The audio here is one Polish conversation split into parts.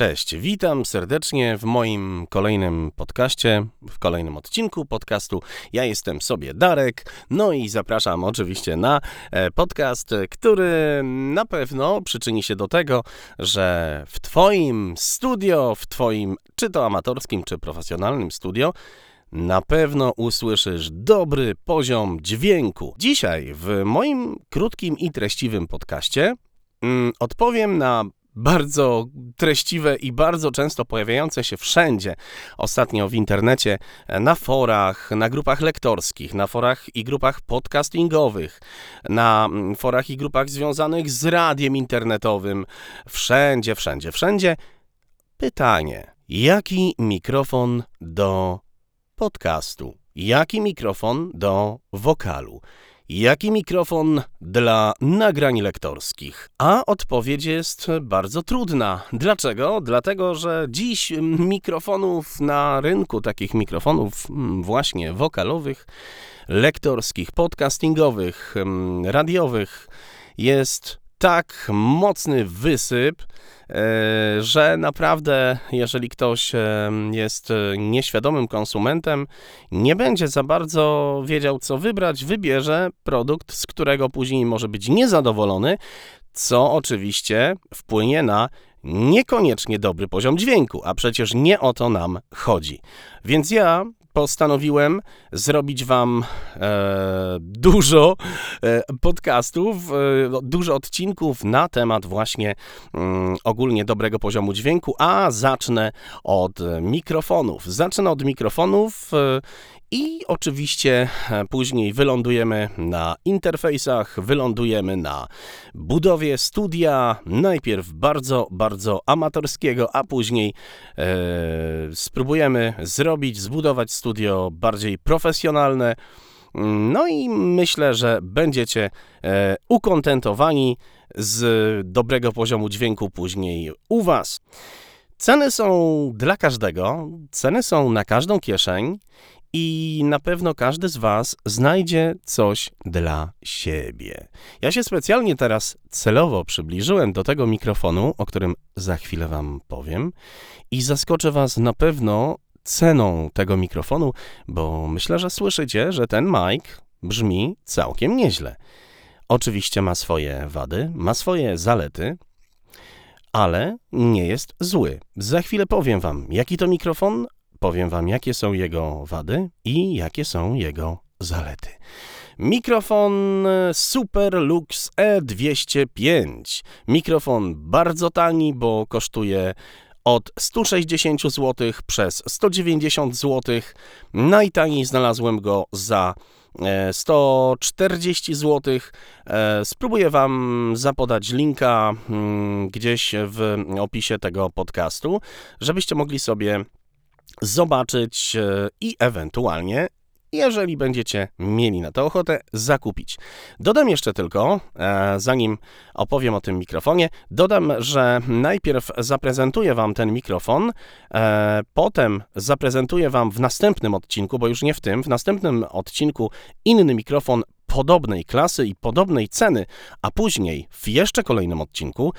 Cześć, witam serdecznie w moim kolejnym podcaście, w kolejnym odcinku podcastu. Ja jestem sobie Darek, no i zapraszam oczywiście na e, podcast, który na pewno przyczyni się do tego, że w Twoim studio, w Twoim czy to amatorskim, czy profesjonalnym studio, na pewno usłyszysz dobry poziom dźwięku. Dzisiaj w moim krótkim i treściwym podcaście mm, odpowiem na bardzo treściwe i bardzo często pojawiające się wszędzie ostatnio w internecie, na forach, na grupach lektorskich, na forach i grupach podcastingowych, na mm, forach i grupach związanych z radiem internetowym, wszędzie, wszędzie, wszędzie. Pytanie: jaki mikrofon do podcastu? Jaki mikrofon do wokalu? Jaki mikrofon dla nagrań lektorskich? A odpowiedź jest bardzo trudna. Dlaczego? Dlatego, że dziś mikrofonów na rynku, takich mikrofonów mm, właśnie wokalowych, lektorskich, podcastingowych, mm, radiowych, jest tak mocny wysyp, że naprawdę, jeżeli ktoś e, jest nieświadomym konsumentem, nie będzie za bardzo wiedział, co wybrać, wybierze produkt, z którego później może być niezadowolony, co oczywiście wpłynie na niekoniecznie dobry poziom dźwięku, a przecież nie o to nam chodzi. Więc ja postanowiłem zrobić Wam e, dużo e, podcastów, e, dużo odcinków na temat właśnie mm, ogólnie dobrego poziomu dźwięku, a zacznę od mikrofonów. Zacznę od mikrofonów e, i oczywiście później wylądujemy na interfejsach, wylądujemy na budowie studia, najpierw bardzo, bardzo amatorskiego, a później e, spróbujemy zrobić, zbudować studio bardziej profesjonalne. No i myślę, że będziecie e, ukontentowani z dobrego poziomu dźwięku później u Was. Ceny są dla każdego, ceny są na każdą kieszeń i na pewno każdy z Was znajdzie coś dla siebie. Ja się specjalnie teraz celowo przybliżyłem do tego mikrofonu, o którym za chwilę Wam powiem, i zaskoczę Was na pewno ceną tego mikrofonu, bo myślę, że słyszycie, że ten mic brzmi całkiem nieźle. Oczywiście ma swoje wady, ma swoje zalety, ale nie jest zły. Za chwilę powiem Wam, jaki to mikrofon, Powiem Wam, jakie są jego wady i jakie są jego zalety. Mikrofon Superlux E205. Mikrofon bardzo tani, bo kosztuje od 160 zł przez 190 zł. Najtaniej znalazłem go za 140 zł. E, spróbuję Wam zapodać linka mm, gdzieś w opisie tego podcastu, żebyście mogli sobie zobaczyć e, i ewentualnie jeżeli będziecie mieli na to ochotę, zakupić. Dodam jeszcze tylko, e, zanim opowiem o tym mikrofonie, dodam, że najpierw zaprezentuję Wam ten mikrofon, e, potem zaprezentuję Wam w następnym odcinku, bo już nie w tym, w następnym odcinku inny mikrofon podobnej klasy i podobnej ceny, a później w jeszcze kolejnym odcinku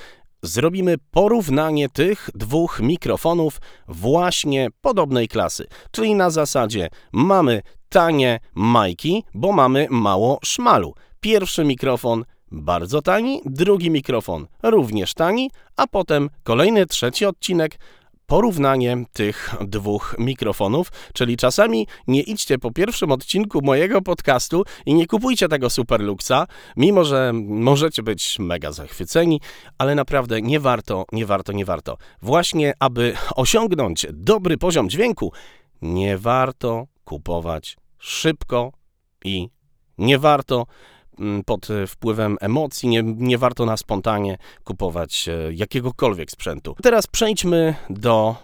zrobimy porównanie tych dwóch mikrofonów właśnie podobnej klasy. Czyli na zasadzie mamy tanie majki, bo mamy mało szmalu. Pierwszy mikrofon bardzo tani, drugi mikrofon również tani, a potem kolejny trzeci odcinek porównanie tych dwóch mikrofonów, czyli czasami nie idźcie po pierwszym odcinku mojego podcastu i nie kupujcie tego Superluxa, mimo że możecie być mega zachwyceni, ale naprawdę nie warto, nie warto, nie warto. Właśnie, aby osiągnąć dobry poziom dźwięku, nie warto kupować szybko i nie warto Mm, pod wpływem emocji, nie, nie warto na spontanie kupować e, jakiegokolwiek sprzętu. Teraz przejdźmy do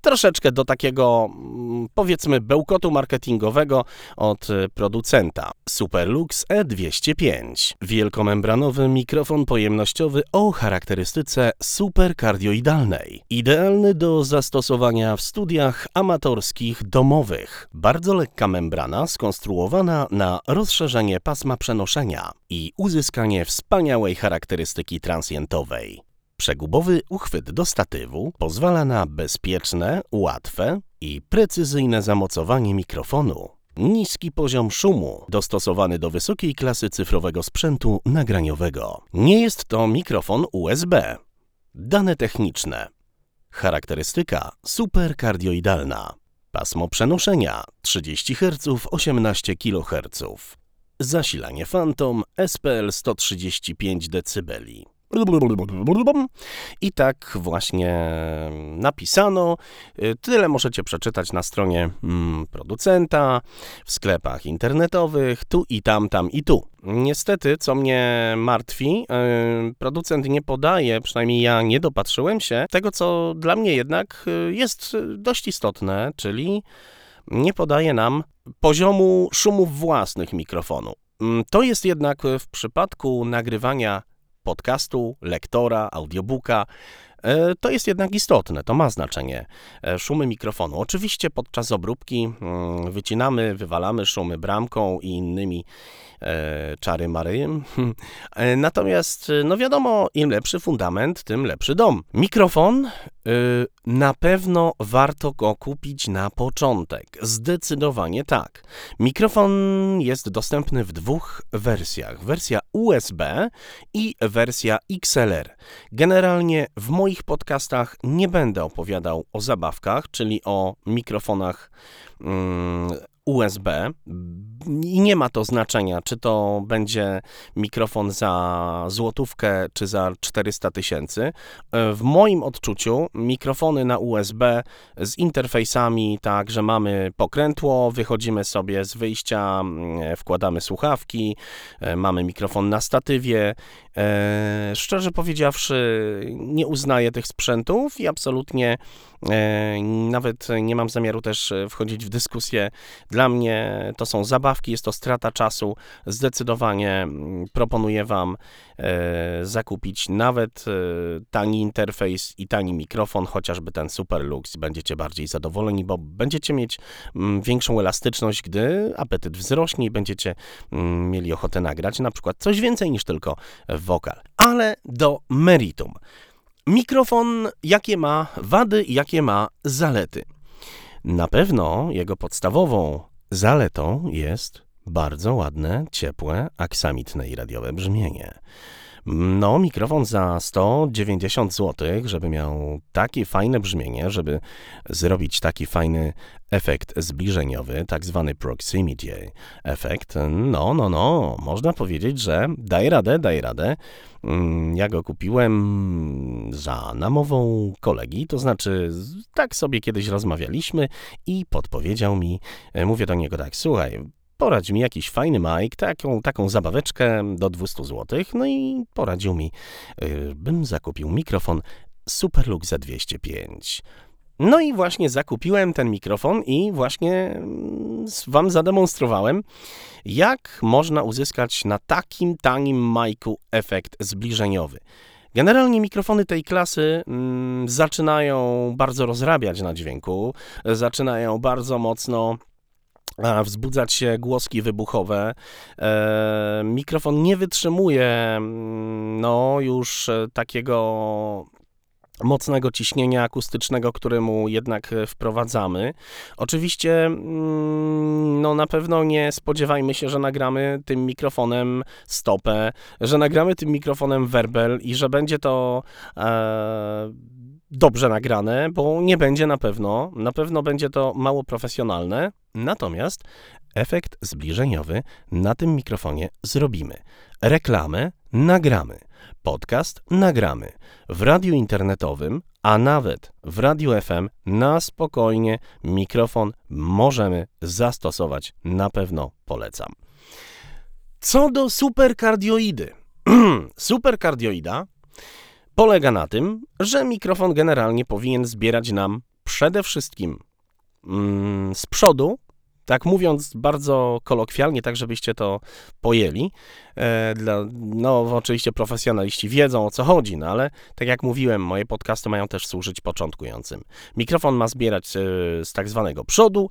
troszeczkę do takiego, mm, powiedzmy, bełkotu marketingowego od e, producenta. Superlux E205. Wielkomembranowy mikrofon pojemnościowy o charakterystyce superkardioidalnej. Idealny do zastosowania w studiach amatorskich domowych. Bardzo lekka membrana skonstruowana na rozszerzenie pasma przenoszenia i uzyskanie wspaniałej charakterystyki transientowej. Przegubowy uchwyt do statywu pozwala na bezpieczne, łatwe i precyzyjne zamocowanie mikrofonu. Niski poziom szumu, dostosowany do wysokiej klasy cyfrowego sprzętu nagraniowego. Nie jest to mikrofon USB. Dane techniczne. Charakterystyka superkardioidalna. Pasmo przenoszenia 30 Hz 18 kHz. Zasilanie Phantom SPL 135 dB. I tak właśnie napisano. Tyle możecie przeczytać na stronie mm, producenta, w sklepach internetowych, tu i tam, tam i tu. Niestety, co mnie martwi, y, producent nie podaje, przynajmniej ja nie dopatrzyłem się, tego co dla mnie jednak y, jest dość istotne, czyli nie podaje nam poziomu szumów własnych mikrofonu. Mm, to jest jednak w przypadku nagrywania podcastu, lektora, audiobooka. E, to jest jednak istotne, to ma znaczenie. E, szumy mikrofonu. Oczywiście podczas obróbki mm, wycinamy, wywalamy szumy bramką i innymi e, czary maryjem. Natomiast, no wiadomo, im lepszy fundament, tym lepszy dom. Mikrofon na pewno warto go kupić na początek. Zdecydowanie tak. Mikrofon jest dostępny w dwóch wersjach: wersja USB i wersja XLR. Generalnie w moich podcastach nie będę opowiadał o zabawkach, czyli o mikrofonach mm, USB i nie ma to znaczenia, czy to będzie mikrofon za złotówkę, czy za 400 tysięcy. W moim odczuciu mikrofony na USB z interfejsami, tak, że mamy pokrętło, wychodzimy sobie z wyjścia, wkładamy słuchawki, e, mamy mikrofon na statywie. E, szczerze powiedziawszy, nie uznaję tych sprzętów i absolutnie e, nawet nie mam zamiaru też wchodzić w dyskusję. Dla mnie to są zabawki, jest to strata czasu. Zdecydowanie mm, proponuję Wam zakupić nawet tani interfejs i tani mikrofon, chociażby ten Superlux. Będziecie bardziej zadowoleni, bo będziecie mieć mm, większą elastyczność, gdy apetyt wzrośnie i będziecie mm, mieli ochotę nagrać na przykład coś więcej niż tylko wokal. Ale do meritum. Mikrofon, jakie ma wady, jakie ma zalety? Na pewno jego podstawową zaletą jest bardzo ładne, ciepłe, aksamitne i radiowe brzmienie. No, mikrofon za 190 zł, żeby miał takie fajne brzmienie, żeby zrobić taki fajny efekt zbliżeniowy, tak zwany proximity efekt. No, no, no, można powiedzieć, że daj radę, daj radę. Mm, ja go kupiłem za namową kolegi, to znaczy tak sobie kiedyś rozmawialiśmy i podpowiedział mi, mówię do niego tak, słuchaj, poradź mi jakiś fajny mic, taką, taką zabaweczkę do 200 zł. No i poradził mi, yy, bym zakupił mikrofon Superlux za 205. No i właśnie zakupiłem ten mikrofon i właśnie mm, Wam zademonstrowałem, jak można uzyskać na takim tanim majku efekt zbliżeniowy. Generalnie mikrofony tej klasy mm, zaczynają bardzo rozrabiać na dźwięku, zaczynają bardzo mocno wzbudzać się głoski wybuchowe. E, mikrofon nie wytrzymuje mm, no, już e, takiego mocnego ciśnienia akustycznego, któremu jednak e, wprowadzamy. Oczywiście mm, no na pewno nie spodziewajmy się, że nagramy tym mikrofonem stopę, że nagramy tym mikrofonem werbel i że będzie to e, dobrze nagrane, bo nie będzie na pewno. Na pewno będzie to mało profesjonalne. Natomiast efekt zbliżeniowy na tym mikrofonie zrobimy. Reklamę nagramy. Podcast nagramy. W radiu internetowym, a nawet w radiu FM na spokojnie mikrofon możemy zastosować. Na pewno polecam. Co do superkardioidy. Superkardioida polega na tym, że mikrofon generalnie powinien zbierać nam przede wszystkim mm, z przodu, tak mówiąc bardzo kolokwialnie, tak żebyście to pojęli. E, dla, no, oczywiście profesjonaliści wiedzą o co chodzi, no ale tak jak mówiłem, moje podcasty mają też służyć początkującym. Mikrofon ma zbierać e, z tak zwanego przodu,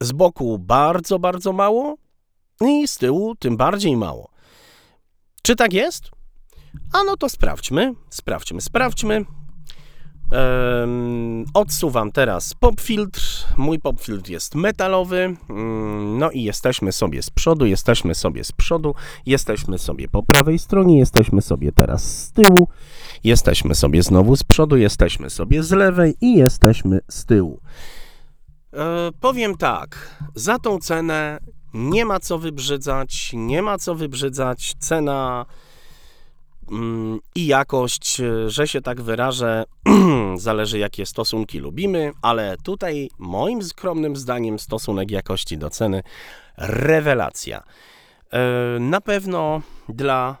z boku bardzo, bardzo mało i z tyłu tym bardziej mało. Czy tak jest? A no to sprawdźmy, sprawdźmy, sprawdźmy. Odsuwam teraz popfiltr. Mój popfiltr jest metalowy. Mm, no i jesteśmy sobie z przodu, jesteśmy sobie z przodu, jesteśmy sobie po prawej stronie, jesteśmy sobie teraz z tyłu, jesteśmy sobie znowu z przodu, jesteśmy sobie z lewej i jesteśmy z tyłu. E, powiem tak, za tą cenę nie ma co wybrzydzać, nie ma co wybrzydzać. Cena i jakość, że się tak wyrażę, zależy jakie stosunki lubimy, ale tutaj moim skromnym zdaniem stosunek jakości do ceny rewelacja. E, na pewno dla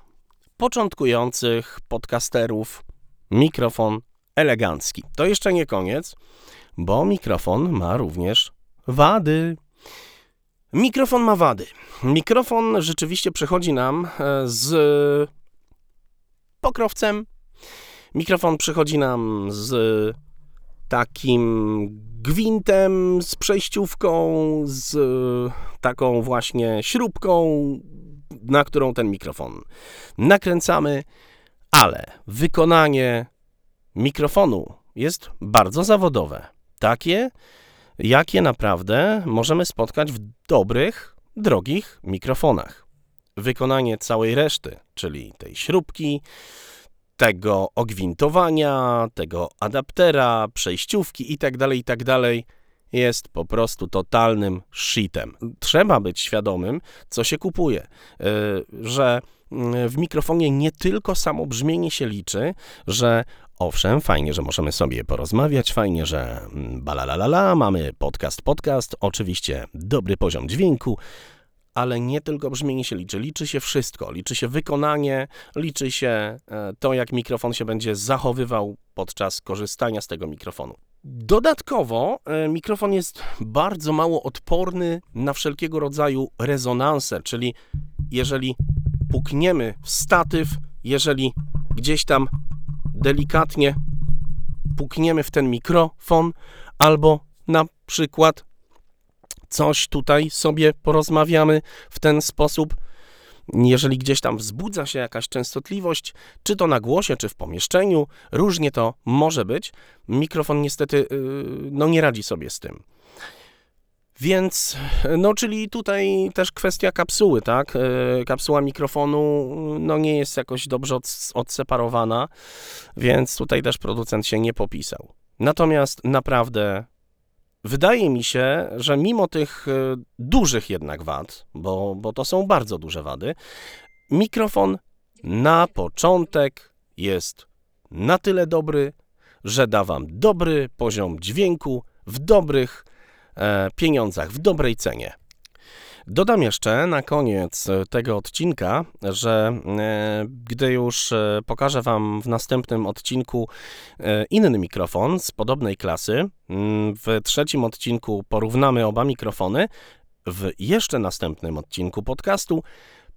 początkujących podcasterów mikrofon elegancki. To jeszcze nie koniec, bo mikrofon ma również wady. Mikrofon ma wady. Mikrofon rzeczywiście przychodzi nam e, z pokrowcem. Mikrofon przychodzi nam z takim gwintem, z przejściówką, z taką właśnie śrubką, na którą ten mikrofon nakręcamy, ale wykonanie mikrofonu jest bardzo zawodowe. Takie, jakie naprawdę możemy spotkać w dobrych, drogich mikrofonach. Wykonanie całej reszty, czyli tej śrubki, tego ogwintowania, tego adaptera, przejściówki itd., tak itd., tak jest po prostu totalnym shitem. Trzeba być świadomym, co się kupuje, e, że mm, w mikrofonie nie tylko samo brzmienie się liczy, że Owszem, fajnie, że możemy sobie porozmawiać, fajnie, że mm, balalalala, mamy podcast, podcast, oczywiście dobry poziom dźwięku, ale nie tylko brzmienie się liczy, liczy się wszystko. Liczy się wykonanie, liczy się e, to, jak mikrofon się będzie zachowywał podczas korzystania z tego mikrofonu. Dodatkowo e, mikrofon jest bardzo mało odporny na wszelkiego rodzaju rezonanse, czyli jeżeli pukniemy w statyw, jeżeli gdzieś tam delikatnie pukniemy w ten mikrofon, albo na przykład coś tutaj sobie porozmawiamy w ten sposób. Jeżeli gdzieś tam wzbudza się jakaś częstotliwość, czy to na głosie, czy w pomieszczeniu, różnie to może być. Mikrofon niestety yy, no, nie radzi sobie z tym. Więc, no, czyli tutaj też kwestia kapsuły, tak? E, kapsuła mikrofonu, no, nie jest jakoś dobrze od, odseparowana, więc tutaj też producent się nie popisał. Natomiast naprawdę wydaje mi się, że mimo tych e, dużych jednak wad, bo, bo to są bardzo duże wady, mikrofon na początek jest na tyle dobry, że da wam dobry poziom dźwięku w dobrych E, pieniądzach, w dobrej cenie. Dodam jeszcze na koniec tego odcinka, że e, gdy już e, pokażę Wam w następnym odcinku inny mikrofon z podobnej klasy, mm, w trzecim odcinku porównamy oba mikrofony, w jeszcze następnym odcinku podcastu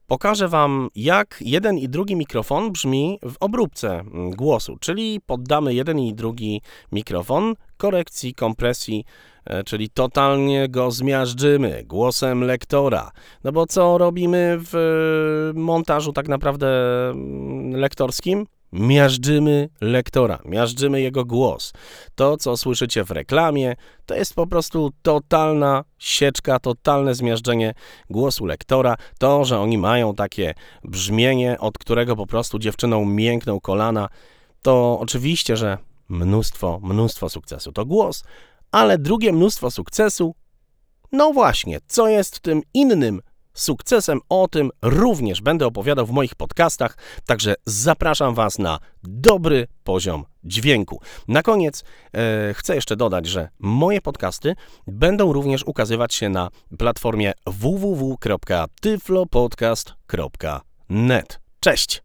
pokażę Wam, jak jeden i drugi mikrofon brzmi w obróbce głosu, czyli poddamy jeden i drugi mikrofon korekcji, kompresji, e, czyli totalnie go zmiażdżymy głosem lektora. No bo co robimy w montażu tak naprawdę mm, lektorskim? Miażdżymy lektora, miażdżymy jego głos. To, co słyszycie w reklamie, to jest po prostu totalna sieczka, totalne zmiażdżenie głosu lektora. To, że oni mają takie brzmienie, od którego po prostu dziewczyną miękną kolana, to oczywiście, że mnóstwo, mnóstwo sukcesu to głos, ale drugie mnóstwo sukcesu, no właśnie, co jest tym innym sukcesem. O tym również będę opowiadał w moich podcastach, także zapraszam Was na dobry poziom dźwięku. Na koniec e, chcę jeszcze dodać, że moje podcasty będą również ukazywać się na platformie www.tyflopodcast.net. Cześć!